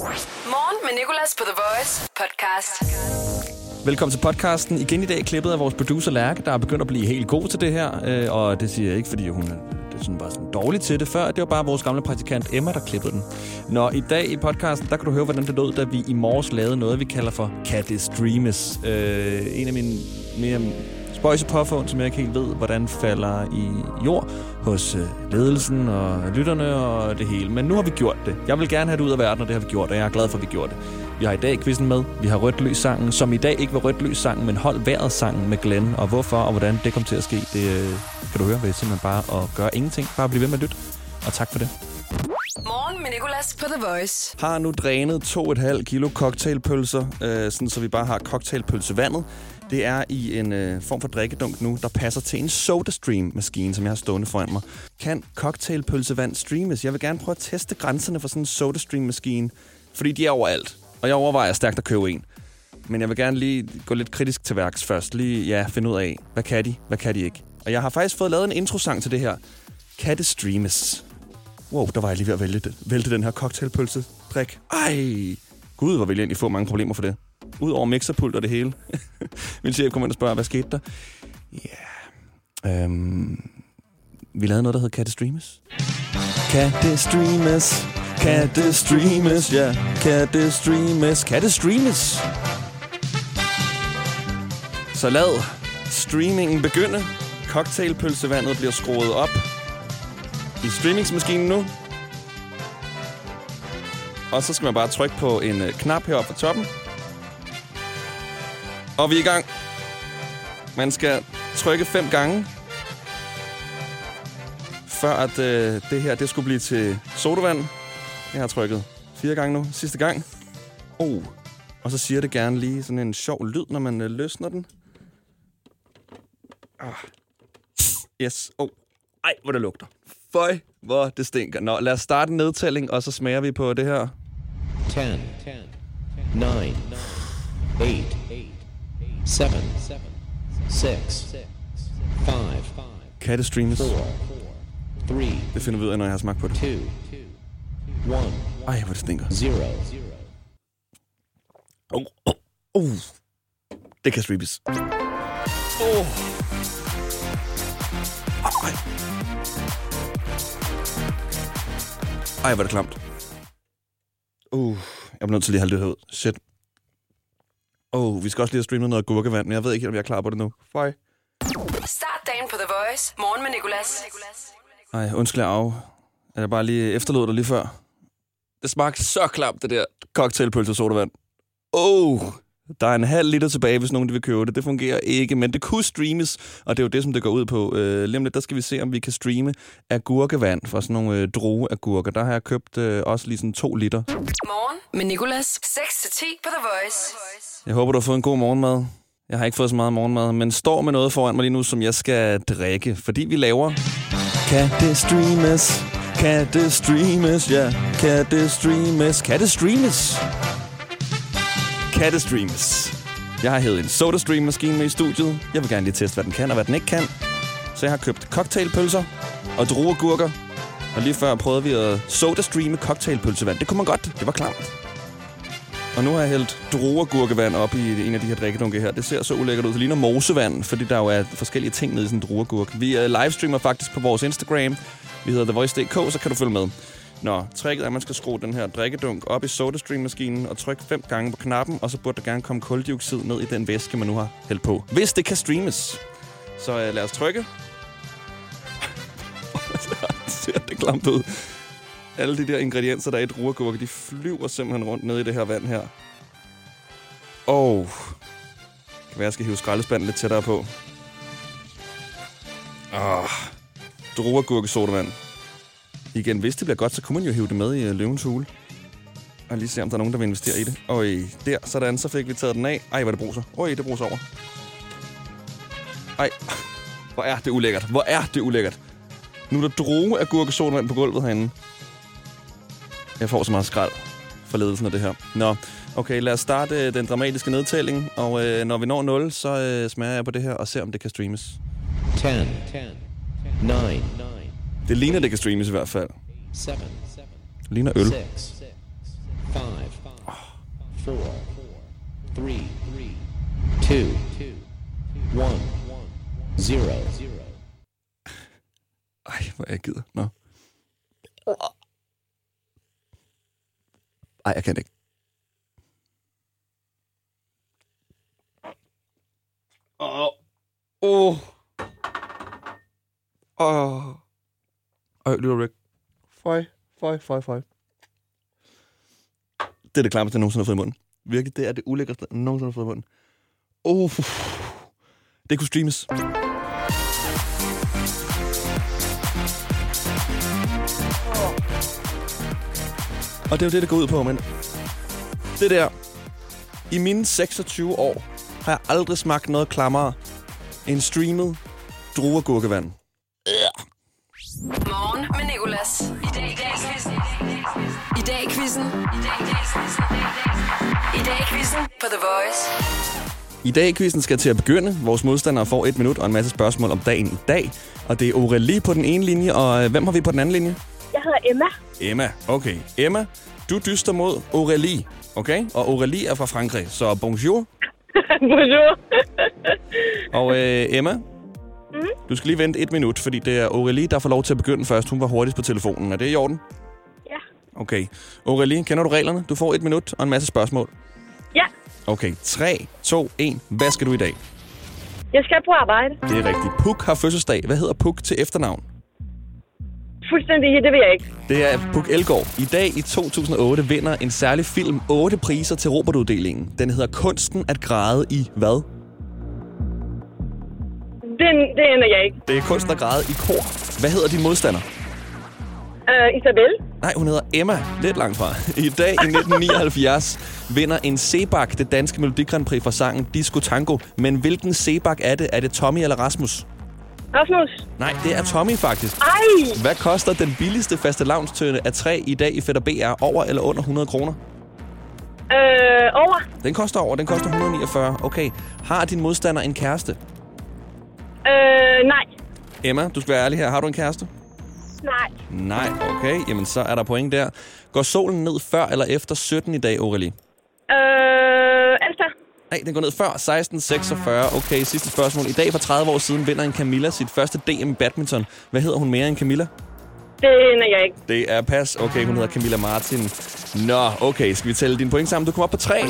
Morgen med Nicolas på The Voice podcast. Velkommen til podcasten. Igen i dag klippet af vores producer Lærke, der er begyndt at blive helt god til det her. Øh, og det siger jeg ikke, fordi hun er det er sådan bare sådan dårlig til det før. Det var bare vores gamle praktikant Emma, der klippede den. Nå, i dag i podcasten, der kan du høre, hvordan det lød, da vi i morges lavede noget, vi kalder for Cat is Dreames. Øh, en af mine mere spøjse påfund, som jeg ikke helt ved, hvordan falder i jord hos øh, ledelsen og lytterne og det hele. Men nu har vi gjort det. Jeg vil gerne have det ud af verden, og det har vi gjort, og jeg er glad for, at vi gjorde det. Vi har i dag quizzen med. Vi har Rødt Løs sangen, som i dag ikke var Rødt Løs sangen, men Hold Vejret sangen med Glenn. Og hvorfor og hvordan det kom til at ske, det øh, kan du høre ved simpelthen bare at gøre ingenting. Bare blive ved med at lytte. Og tak for det. Morgen med Nicolas på The Voice. Har nu drænet 2,5 kilo cocktailpølser, øh, sådan så vi bare har cocktailpølsevandet. Det er i en øh, form for drikkedunk nu, der passer til en SodaStream-maskine, som jeg har stående foran mig. Kan cocktailpølsevand streames? Jeg vil gerne prøve at teste grænserne for sådan en SodaStream-maskine, fordi de er overalt. Og jeg overvejer stærkt at købe en. Men jeg vil gerne lige gå lidt kritisk til værks først. Lige ja, finde ud af, hvad kan de, hvad kan de ikke. Og jeg har faktisk fået lavet en introsang til det her. Kan det streames? Wow, der var jeg lige ved at vælte, det. vælte den her cocktailpølse-drik. Ej, gud, hvor vil jeg egentlig få mange problemer for det. Udover mixerpult og det hele. Min chef kom ind og spørger, hvad skete der? Ja, yeah. øhm, vi lavede noget, der hed Kan det streames? Kan det streames? Kan det streames? Ja, kan det streames? Kan det streames? Så lad streamingen begynde. Cocktailpølsevandet bliver skruet op i streamingsmaskinen nu. Og så skal man bare trykke på en øh, knap heroppe på toppen. Og vi er i gang. Man skal trykke fem gange, før at øh, det her det skulle blive til sodavand. Jeg har trykket fire gange nu. Sidste gang. Oh. Og så siger det gerne lige sådan en sjov lyd, når man øh, løsner den. Ah. Yes. Oh. Ej, hvor det lugter. Føj, hvor det stinker. Nå, lad os starte en nedtælling, og så smager vi på det her. 10, 9, 8, 7, 6, 5, Kan det streames? 4, 3, Det finder vi ud af, når jeg har smagt på det. 2, 1, Ej, hvor det stinker. 0. Oh, oh, oh. Det kan streames. Oh. Ej. Ej, hvor er det klamt. Uh, jeg bliver nødt til lige at holde det ud. Shit. Oh, vi skal også lige have streamet noget gurkevand, men jeg ved ikke, om jeg er klar på det nu. Føj. Start dagen på The Voice. Morgen med Nicolas. Ej, undskyld af. Er jeg bare lige efterlod dig lige før? Det smagte så klamt, det der cocktailpølse sodavand. Oh, der er en halv liter tilbage, hvis nogen de vil købe det. Det fungerer ikke, men det kunne streames, og det er jo det, som det går ud på. Øh, lige om lidt, der skal vi se, om vi kan streame agurkevand fra sådan nogle øh, drogeagurker. Der har jeg købt øh, også lige sådan to liter. Morgen med Nicolas. 6-10 på The Voice. Jeg håber, du har fået en god morgenmad. Jeg har ikke fået så meget morgenmad, men står med noget foran mig lige nu, som jeg skal drikke, fordi vi laver... Kan det streames? Kan det streames? Ja, kan det streames? Kan det streames? Kattestreams. Jeg har hævet en SodaStream-maskine med i studiet. Jeg vil gerne lige teste, hvad den kan og hvad den ikke kan. Så jeg har købt cocktailpølser og druegurker. Og lige før prøvede vi at SodaStreame cocktailpølsevand. Det kunne man godt. Det var klamt. Og nu har jeg hældt druegurkevand op i en af de her drikkedunke her. Det ser så ulækkert ud. Det ligner mosevand, fordi der jo er forskellige ting nede i sådan en druegurk. Vi øh, livestreamer faktisk på vores Instagram. Vi hedder TheVoice.dk, så kan du følge med. Nå, tricket er, at man skal skrue den her drikkedunk op i SodaStream-maskinen og trykke fem gange på knappen, og så burde der gerne komme koldioxid ned i den væske, man nu har hældt på. Hvis det kan streames. Så uh, lad os trykke. ser det klamt ud. Alle de der ingredienser, der er i druergurke, de flyver simpelthen rundt ned i det her vand her. Og oh. kan være, jeg skal hive skraldespanden lidt tættere på. Ah, druergurke sodavand. Igen, hvis det bliver godt, så kunne man jo hive det med i øh, løvens hule. Og lige se, om der er nogen, der vil investere i det. Og øh, der, sådan, så fik vi taget den af. Ej, hvor det bruser. Oj, øh, det bruser over. Ej, hvor er det ulækkert. Hvor er det ulækkert. Nu er der droge af gurkesodavand på gulvet herinde. Jeg får så meget skrald for ledelsen af det her. Nå, okay, lad os starte den dramatiske nedtælling. Og øh, når vi når 0, så øh, smager jeg på det her og ser, om det kan streames. 10, 9, det ligner, det kan streames i hvert fald. 7, Det ligner øl. 6, 5, four, three, two, one, zero. Ej, hvor jeg gider. Nå. Ej, jeg kan ikke. Åh. Åh. Åh. Øj, lytter du ikke? Føj, føj, føj, føj. Det er det klammeste, jeg nogensinde har fået i munden. Virkelig, det er det ulækreste, jeg nogensinde har fået i munden. Oh. Det kunne streames. Og det er jo det, det går ud på, men det der, i mine 26 år, har jeg aldrig smagt noget klammere end streamet druergurkevand. Morgen med Nicolas. I dag i dag quizzen. I dag quizzen. I dag i dag quizzen. På The Voice. I dag quizzen skal til at begynde. Vores modstandere får et minut og en masse spørgsmål om dagen i dag. Og det er Aurélie på den ene linje, og øh, hvem har vi på den anden linje? Jeg hedder Emma. Emma. Okay. Emma, du dyster mod Aurélie. Okay? Og Aurélie er fra Frankrig, så bonjour. Bonjour. Og øh, Emma, mm. du skal lige vente et minut, fordi det er Aurélie, der får lov til at begynde først. Hun var hurtigst på telefonen. Er det i orden? ja. Okay. Aurélie, kender du reglerne? Du får et minut og en masse spørgsmål. Ja. Okay. 3, 2, 1. Hvad skal du i dag? Jeg skal på arbejde. Det er rigtigt. Puk har fødselsdag. Hvad hedder Puk til efternavn? Fuldstændig, det ved jeg ikke. Det er Puk Elgård. I dag i 2008 vinder en særlig film 8 priser til Robertuddelingen. Den hedder Kunsten at græde i hvad? Den, det ender jeg ikke. Det er Kunsten at græde i kor. Hvad hedder din modstander? Uh, Isabel. Nej, hun hedder Emma. Lidt langt fra. I dag i 1979 vinder en Sebak det danske Melodi Grand Prix for sangen Disco Tango. Men hvilken Sebak er det? Er det Tommy eller Rasmus? Rasmus. Nej, det er Tommy faktisk. Ej. Hvad koster den billigste faste lavnstøne af træ i dag i Fætter BR? Over eller under 100 kroner? Øh, over. Den koster over, den koster 149. Okay. Har din modstander en kæreste? Øh, nej. Emma, du skal være ærlig her. Har du en kæreste? Nej. Nej, okay. Jamen, så er der point der. Går solen ned før eller efter 17 i dag, Aurélie? Øh, efter. Nej, den går ned før 16.46. Okay, sidste spørgsmål. I dag for 30 år siden vinder en Camilla sit første DM i badminton. Hvad hedder hun mere end Camilla? Det ender jeg ikke. Det er pas. Okay, hun hedder Camilla Martin. Nå, okay. Skal vi tælle dine point sammen? Du kommer op på 3.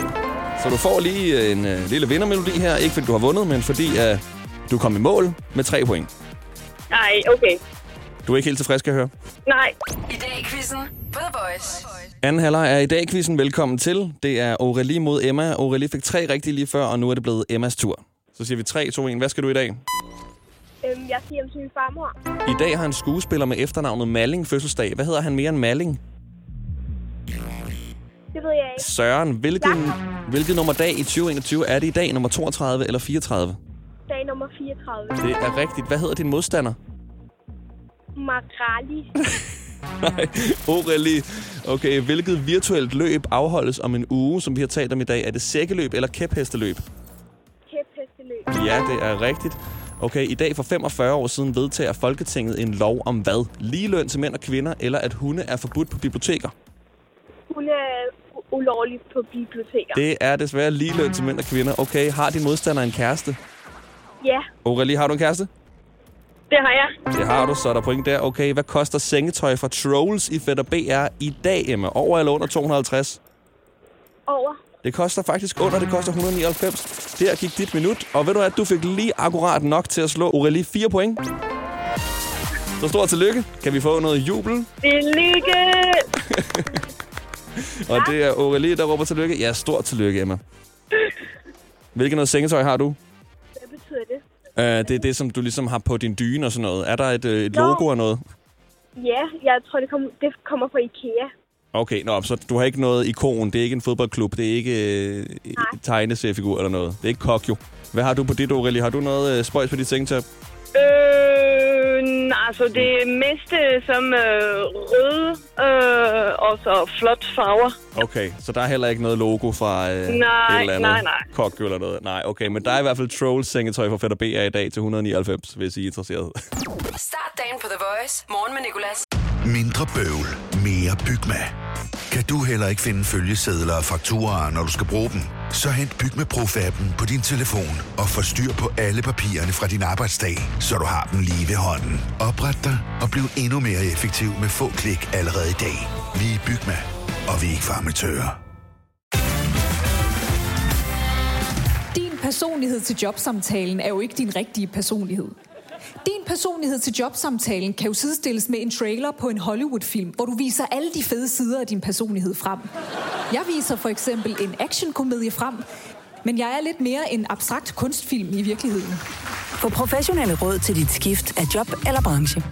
Så du får lige en øh, lille vindermelodi her. Ikke fordi du har vundet, men fordi øh, du kom i mål med 3 point. Nej, okay. Du er ikke helt tilfreds, kan jeg høre. Nej. I dag i quizzen på The Voice. Anden halvleg er i dag quizzen. Velkommen til. Det er Aurélie mod Emma. Aurélie fik tre rigtige lige før, og nu er det blevet Emmas tur. Så siger vi 3, 2, 1. Hvad skal du i dag? Øhm, jeg skal hjem til min farmor. I dag har en skuespiller med efternavnet Malling fødselsdag. Hvad hedder han mere end Malling? Det ved jeg ikke. Søren. Hvilken, hvilket nummer dag i 2021 er det i dag? Nummer 32 eller 34? Dag nummer 34. Det er rigtigt. Hvad hedder din modstander? Magrali. Nej, Aurélie. Okay, hvilket virtuelt løb afholdes om en uge, som vi har talt om i dag? Er det sækkeløb eller kæphesteløb? Kæphesteløb. Ja, det er rigtigt. Okay, i dag for 45 år siden vedtager Folketinget en lov om hvad? Ligeløn til mænd og kvinder, eller at hunde er forbudt på biblioteker? Hun er u- ulovlig på biblioteker. Det er desværre ligeløn til mænd og kvinder. Okay, har din modstander en kæreste? Ja, Aurélie, har du en kæreste? det har jeg. Det har du, så er der point der. Okay, hvad koster sengetøj fra Trolls i Fætter BR i dag, Emma? Over eller under 250? Over. Det koster faktisk under, det koster 199. Der gik dit minut, og ved du at du fik lige akkurat nok til at slå Aurélie 4 point. Så stort tillykke. Kan vi få noget jubel? Tillykke! Og det er Aurélie, der råber tillykke. Ja, stort tillykke, Emma. Hvilket noget sengetøj har du? Betyder det? Er det, som du ligesom har på din dyne og sådan noget. Er der et, øh, et logo og noget? Ja, jeg tror, det, kom, det kommer fra Ikea. Okay, nå, så du har ikke noget ikon. Det er ikke en fodboldklub. Det er ikke øh, tegneseriefigur eller noget. Det er ikke Kokjo. Hvad har du på dit, Aurélie? Har du noget øh, spøjs på dit sengetøj? Øh, altså det er mest øh, som øh, røde øh, og så flot farver. Okay, så der er heller ikke noget logo fra øh, Nej, et eller andet nej, nej. Kokjo eller noget. Nej, okay, men der er i hvert fald Trolls sengetøj fra Fætter BR i dag til 199, hvis I er interesseret. Start dagen på The Voice. Morgen med Nicolas. Mindre bøvl, mere Bygma. Kan du heller ikke finde følgesedler og fakturer, når du skal bruge dem? Så hent Byg med Profab'en på din telefon og få styr på alle papirerne fra din arbejdsdag, så du har dem lige ved hånden. Opret dig og bliv endnu mere effektiv med få klik allerede i dag. Vi er Bygma, og vi er ikke farmatører. Din personlighed til jobsamtalen er jo ikke din rigtige personlighed. Din personlighed til jobsamtalen kan jo sidestilles med en trailer på en Hollywood-film, hvor du viser alle de fede sider af din personlighed frem. Jeg viser for eksempel en actionkomedie frem, men jeg er lidt mere en abstrakt kunstfilm i virkeligheden. Få professionelle råd til dit skift af job eller branche.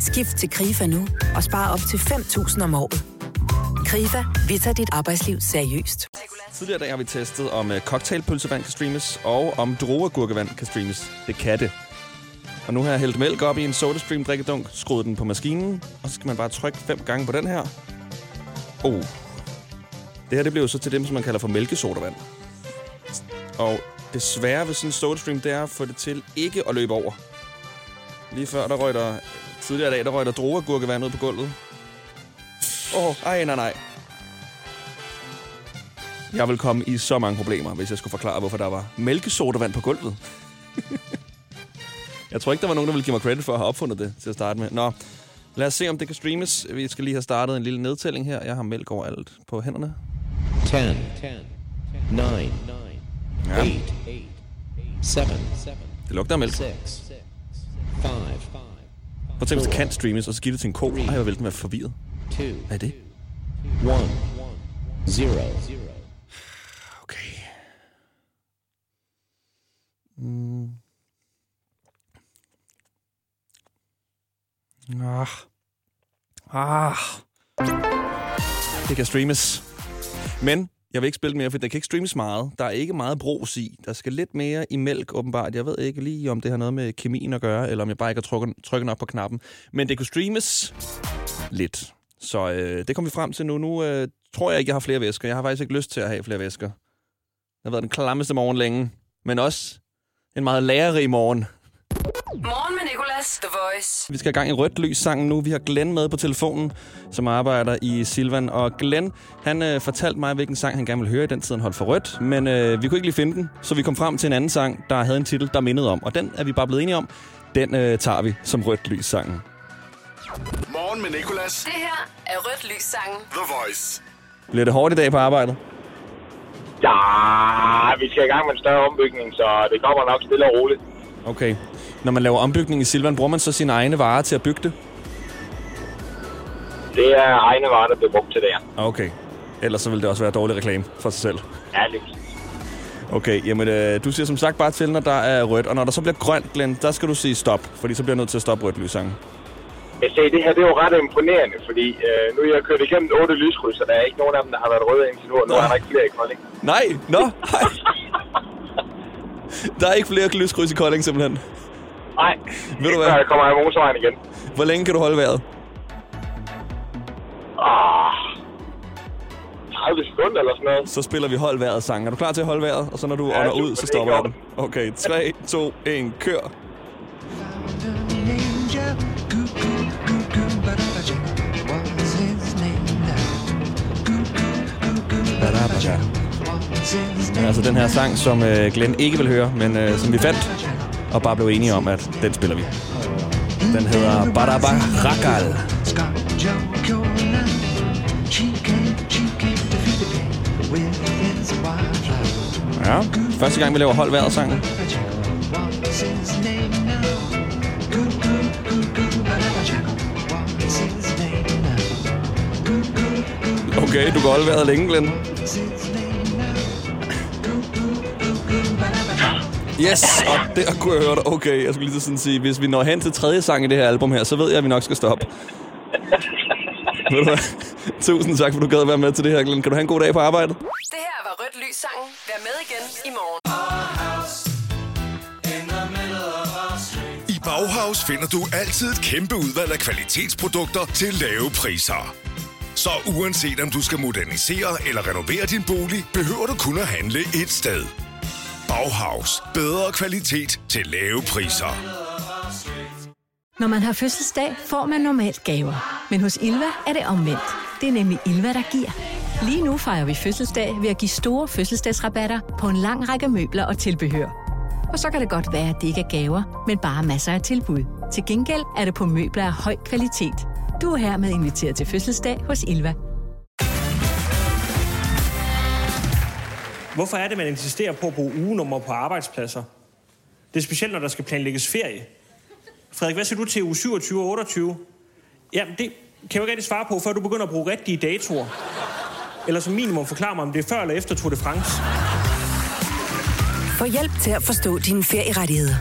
Skift til KRIFA nu og spare op til 5.000 om året. KRIFA, vi tager dit arbejdsliv seriøst. Tidligere i dag har vi testet, om øh, cocktailpølsevand kan streames, og om druegurkevand kan streames. Det kan det. Og nu har jeg hældt mælk op i en SodaStream drikkedunk, skruet den på maskinen, og så skal man bare trykke fem gange på den her. Oh. Det her det bliver jo så til dem, som man kalder for mælkesodavand. Og desværre ved sådan en SodaStream, det er at få det til ikke at løbe over. Lige før, der røg der... Tidligere i dag, der røg der drogergurkevand ud på gulvet. Åh, oh, ej, nej, nej. Jeg vil komme i så mange problemer, hvis jeg skulle forklare, hvorfor der var mælkesodavand på gulvet. jeg tror ikke, der var nogen, der ville give mig credit for at have opfundet det til at starte med. Nå, lad os se, om det kan streames. Vi skal lige have startet en lille nedtælling her. Jeg har mælk overalt på hænderne. 10, 10, 9, 9, Ja. 8, 7, 7, Det lugter af mælk. 6, 5, Prøv at tænke, hvis det kan streames, og så give det til en ko. Ej, hvor vil den være forvirret. 2, Hvad er det? 1, 0. Okay. Mm. Ah. Ah. Det kan streames. Men jeg vil ikke spille mere, for det kan ikke streames meget. Der er ikke meget bros i. Der skal lidt mere i mælk, åbenbart. Jeg ved ikke lige, om det har noget med kemien at gøre, eller om jeg bare ikke har trykket, trykket nok på knappen. Men det kunne streames lidt. Så øh, det kommer vi frem til nu. Nu øh, tror jeg ikke, jeg har flere væsker. Jeg har faktisk ikke lyst til at have flere væsker. Det har været den klammeste morgen længe. Men også en meget lærerig morgen. Morgen Nicolas, The Voice. Vi skal i gang i rødt lys sangen nu. Vi har Glenn med på telefonen, som arbejder i Silvan. Og Glenn, han øh, fortalte mig, hvilken sang han gerne ville høre i den tid, han holdt for rødt. Men øh, vi kunne ikke lige finde den, så vi kom frem til en anden sang, der havde en titel, der mindede om. Og den er vi bare blevet enige om. Den øh, tager vi som rødt lys sangen. Morgen med Nicolas. Det her er rødt lys sangen. The Voice. Bliver det hårdt i dag på arbejdet? Ja, vi skal i gang med en større ombygning, så det kommer nok stille og roligt. Okay. Når man laver ombygning i Silvan, bruger man så sine egne varer til at bygge det? Det er egne varer, der bliver brugt til det her. Okay. Ellers så vil det også være dårlig reklame for sig selv. Ja, lige. Okay, jamen øh, du siger som sagt bare til, når der er rødt. Og når der så bliver grønt, Glenn, der skal du sige stop. Fordi så bliver jeg nødt til at stoppe rødt lyssangen. Jeg siger, det her det er jo ret imponerende, fordi øh, nu er jeg kørt igennem otte lyskryds, og der er ikke nogen af dem, der har været røde indtil nu, og nu er der ikke flere i Kolding. Nej, nå, nej. Der er ikke flere lyskryds i Kolding, simpelthen. Nej, Ved du hvad? jeg kommer af motorvejen igen. Hvor længe kan du holde vejret? Ah, 30 sekunder eller sådan noget. Så spiller vi hold vejret sang. Er du klar til at holde vejret? Og så når du Ja, ånder super, ud, så det stopper er jeg den. Okay, 3, 2, 1, kør. Ja, altså den her sang, som øh, Glenn ikke vil høre, men øh, som vi fandt, og bare blev enige om, at den spiller vi. Den hedder Baraba Rakal. Ja, første gang vi laver hold vejret sangen. Okay, du kan holde vejret længe, Glenn. Yes, og der kunne jeg høre dig. Okay, jeg skulle lige sådan sige, hvis vi når hen til tredje sang i det her album her, så ved jeg, at vi nok skal stoppe. ved du hvad? Tusind tak, for du gad at være med til det her, Glenn. Kan du have en god dag på arbejdet? Det her var rødt lys sangen. Vær med igen i morgen. I Bauhaus finder du altid et kæmpe udvalg af kvalitetsprodukter til lave priser. Så uanset om du skal modernisere eller renovere din bolig, behøver du kun at handle et sted. Bauhaus. Bedre kvalitet til lave priser. Når man har fødselsdag, får man normalt gaver. Men hos Ilva er det omvendt. Det er nemlig Ilva, der giver. Lige nu fejrer vi fødselsdag ved at give store fødselsdagsrabatter på en lang række møbler og tilbehør. Og så kan det godt være, at det ikke er gaver, men bare masser af tilbud. Til gengæld er det på møbler af høj kvalitet. Du er hermed inviteret til fødselsdag hos Ilva. Hvorfor er det, man insisterer på at bruge ugenummer på arbejdspladser? Det er specielt, når der skal planlægges ferie. Frederik, hvad siger du til uge 27 og 28? Jamen, det kan jeg jo ikke rigtig svare på, før du begynder at bruge rigtige datoer. Eller som minimum forklare mig, om det er før eller efter Tour de France. Få hjælp til at forstå dine ferierettigheder.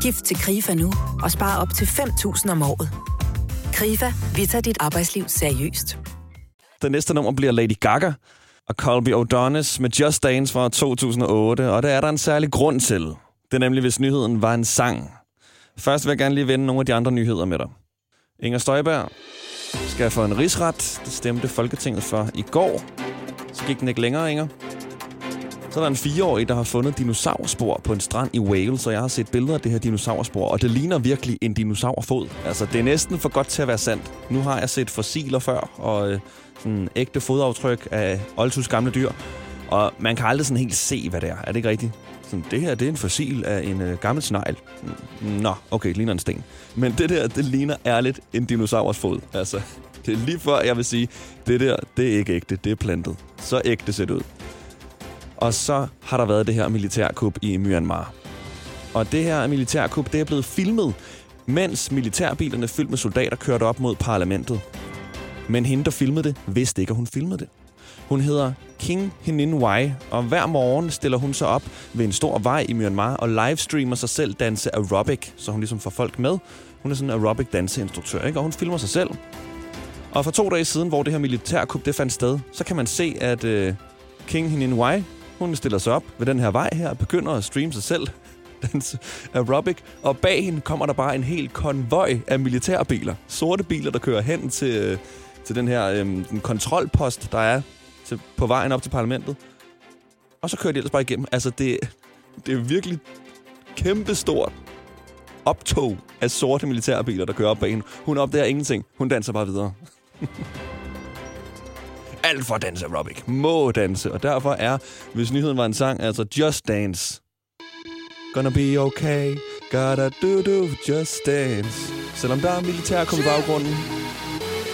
Skift til KRIFA nu og spare op til 5.000 om året. KRIFA, vi tager dit arbejdsliv seriøst. Det næste nummer bliver Lady Gaga og Colby O'Donis med Just Dance fra 2008, og det er der en særlig grund til. Det er nemlig, hvis nyheden var en sang. Først vil jeg gerne lige vende nogle af de andre nyheder med dig. Inger Støjberg skal få en rigsret. Det stemte Folketinget for i går. Så gik den ikke længere, Inger. Så er der en fireårig, der har fundet dinosaurspor på en strand i Wales, og jeg har set billeder af det her dinosaurspor, og det ligner virkelig en dinosaurfod. Altså, det er næsten for godt til at være sandt. Nu har jeg set fossiler før, og øh, sådan ægte fodaftryk af oldtus gamle dyr, og man kan aldrig sådan helt se, hvad det er. Er det ikke rigtigt? Sådan, det her, det er en fossil af en øh, gammel snegl. Nå, okay, det ligner en sten. Men det der, det ligner ærligt en dinosaurs fod. Altså, det er lige før, jeg vil sige, det der, det er ikke ægte, det er plantet. Så ægte ser det ud. Og så har der været det her militærkup i Myanmar. Og det her militærkup, det er blevet filmet, mens militærbilerne fyldt med soldater kørte op mod parlamentet. Men hende, der filmede det, vidste ikke, at hun filmede det. Hun hedder King Hinin Wai, og hver morgen stiller hun sig op ved en stor vej i Myanmar og livestreamer sig selv danse aerobic, så hun ligesom får folk med. Hun er sådan en aerobic danseinstruktør, ikke? og hun filmer sig selv. Og for to dage siden, hvor det her militærkup det fandt sted, så kan man se, at øh, King Hinin Wai, hun stiller sig op ved den her vej her og begynder at streame sig selv danse aerobic, og bag hende kommer der bare en hel konvoj af militærbiler. Sorte biler, der kører hen til, øh, til den her øh, den kontrolpost, der er til, på vejen op til parlamentet. Og så kører de ellers bare igennem. Altså, det, det er virkelig kæmpestort optog af sorte militærbiler, der kører op bag. Hun opdager ingenting. Hun danser bare videre. Alt for at danse aerobic. Må danse. Og derfor er, hvis nyheden var en sang, altså Just Dance. Gonna be okay. Gotta do do just dance. Selvom der er militærkum i baggrunden.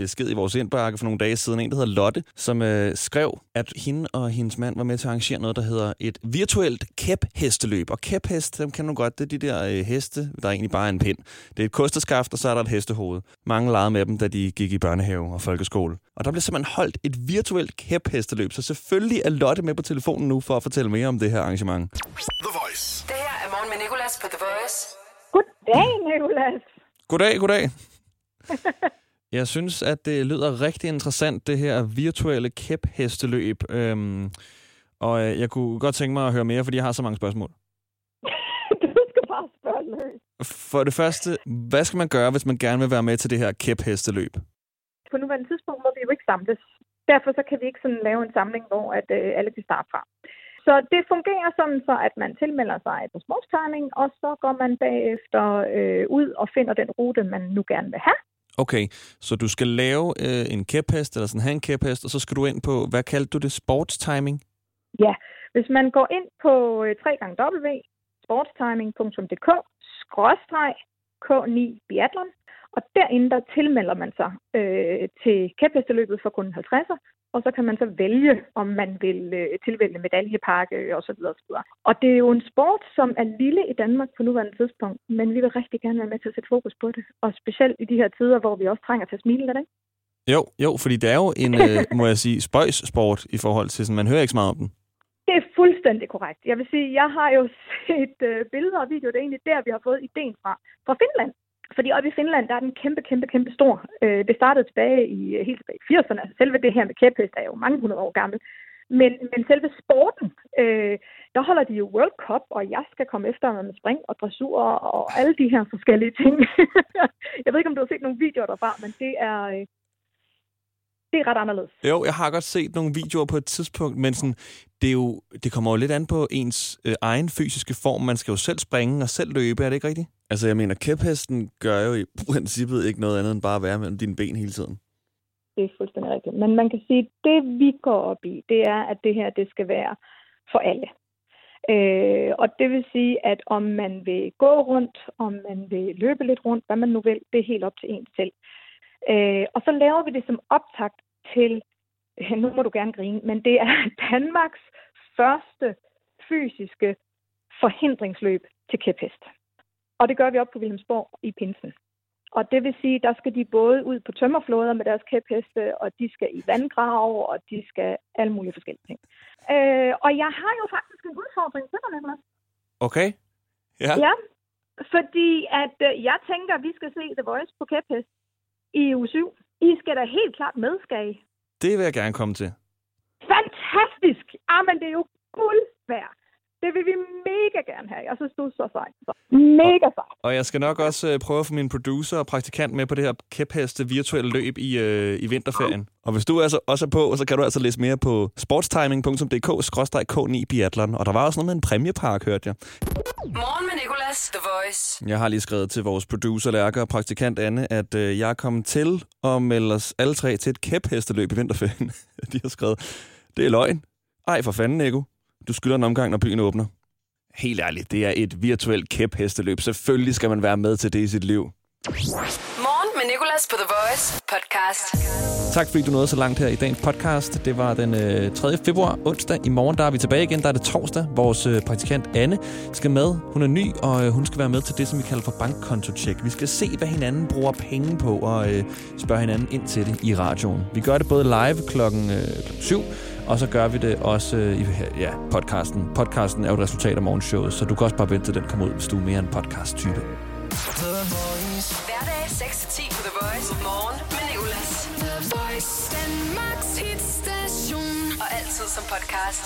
besked i vores indbakke for nogle dage siden. En, der hedder Lotte, som øh, skrev, at hende og hendes mand var med til at arrangere noget, der hedder et virtuelt kæphesteløb. Og kæphest, dem kan du godt, det er de der øh, heste, der er egentlig bare er en pind. Det er et kosteskaft, og så er der et hestehoved. Mange legede med dem, da de gik i børnehave og folkeskole. Og der blev simpelthen holdt et virtuelt kæphesteløb, så selvfølgelig er Lotte med på telefonen nu for at fortælle mere om det her arrangement. The Voice. Det her er morgen med Nicolas på The Voice. Goddag, Nicolas. Goddag, goddag. Jeg synes, at det lyder rigtig interessant, det her virtuelle kæphesteløb. Øhm, og øh, jeg kunne godt tænke mig at høre mere, fordi jeg har så mange spørgsmål. Du skal bare spørge løs. For det første, hvad skal man gøre, hvis man gerne vil være med til det her kæphesteløb? På nuværende tidspunkt må vi jo ikke samles. Derfor så kan vi ikke sådan lave en samling, hvor at, øh, alle kan starte fra. Så det fungerer sådan, så at man tilmelder sig på sportstiming, og så går man bagefter øh, ud og finder den rute, man nu gerne vil have. Okay, så du skal lave øh, en kæphest, eller sådan have en kæphest, og så skal du ind på, hvad kaldte du det, sportstiming? Ja, hvis man går ind på øh, www.sportstiming.dk skråstreg K9 Biathlon, Og derinde, der tilmelder man sig øh, til kæphesteløbet for kun 50'er, og så kan man så vælge, om man vil øh, tilvælge medaljepakke osv. osv. Og det er jo en sport, som er lille i Danmark på nuværende tidspunkt, men vi vil rigtig gerne være med til at sætte fokus på det. Og specielt i de her tider, hvor vi også trænger til at smile lidt, ikke? Jo, jo, fordi det er jo en, øh, må jeg sige, spøjs-sport i forhold til sådan, man hører ikke så meget om den. Det er fuldstændig korrekt. Jeg vil sige, jeg har jo set øh, billeder og videoer. Det er egentlig der, vi har fået ideen fra. Fra Finland. Fordi oppe i Finland, der er den kæmpe, kæmpe, kæmpe stor. Øh, det startede tilbage i øh, helt tilbage i 80'erne. Altså selve det her med kæphest er jo mange hundrede år gammel. Men, men selve sporten, øh, der holder de jo World Cup, og jeg skal komme efter med spring og dressur og alle de her forskellige ting. jeg ved ikke, om du har set nogle videoer derfra, men det er, øh, det er ret anderledes. Jo, jeg har godt set nogle videoer på et tidspunkt, men sådan, det, er jo, det kommer jo lidt an på ens øh, egen fysiske form. Man skal jo selv springe og selv løbe, er det ikke rigtigt? Altså, jeg mener, kæphesten gør jo i princippet ikke noget andet end bare at være mellem dine ben hele tiden. Det er fuldstændig rigtigt. Men man kan sige, at det vi går op i, det er, at det her det skal være for alle. Øh, og det vil sige, at om man vil gå rundt, om man vil løbe lidt rundt, hvad man nu vil, det er helt op til en selv. Øh, og så laver vi det som optakt til, nu må du gerne grine, men det er Danmarks første fysiske forhindringsløb til kæphest. Og det gør vi op på Wilhelmsborg i Pinsen. Og det vil sige, der skal de både ud på tømmerflåder med deres kæpheste, og de skal i vandgrav, og de skal alle mulige forskellige ting. Øh, og jeg har jo faktisk en udfordring til dig, Nicolas. Okay. Ja. Ja, fordi at øh, jeg tænker, at vi skal se The Voice på kæphest i uge 7. I skal da helt klart med, skal I? Det vil jeg gerne komme til. Fantastisk! Ah, men det er jo guld værd. Det vil vi mega gerne have. Jeg synes, du er så sej. Så mega sej. Og jeg skal nok også øh, prøve at få min producer og praktikant med på det her kæpheste virtuelle løb i, øh, i vinterferien. Og hvis du altså også er på, så kan du altså læse mere på sportstiming.dk-k9 biathlon. Og der var også noget med en præmiepark, hørte jeg. Morgen med Nicolas, The Voice. Jeg har lige skrevet til vores producer, Lærke og praktikant Anne, at øh, jeg er kommet til at melde os alle tre til et kæphesteløb i vinterferien. De har skrevet, det er løgn. Ej, for fanden, Nico. Du skylder en omgang, når byen åbner. Helt ærligt, det er et virtuelt kæphesteløb. Selvfølgelig skal man være med til det i sit liv. Morgen med Nicolas på The Voice podcast. Tak fordi du nåede så langt her i dagens podcast. Det var den øh, 3. februar, onsdag. I morgen der er vi tilbage igen. Der er det torsdag. Vores øh, praktikant Anne skal med. Hun er ny, og øh, hun skal være med til det, som vi kalder for bankkonto-check. Vi skal se, hvad hinanden bruger penge på, og øh, spørge hinanden ind til det i radioen. Vi gør det både live klokken, øh, klokken 7, og så gør vi det også øh, i ja, podcasten. Podcasten er jo et resultat af morgenshowet, så du kan også bare vente til den kommer ud, hvis du er mere en podcast-type. Hverdag 6-10 på The Voice. Morgen med Nicolas. The Voice, Danmarks hitstation. Og altid som podcast.